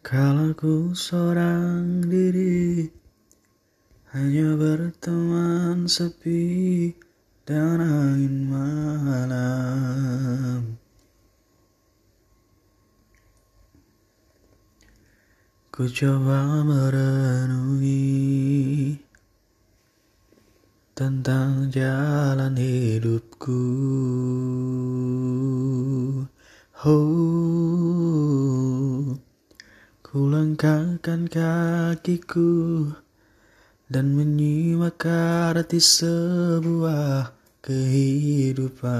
Kalau ku seorang diri Hanya berteman sepi dan angin malam. Ku coba merenungi Tentang jalan hidupku. Oh, ku langkahkan kakiku dan menyimak arti sebuah kehidupan.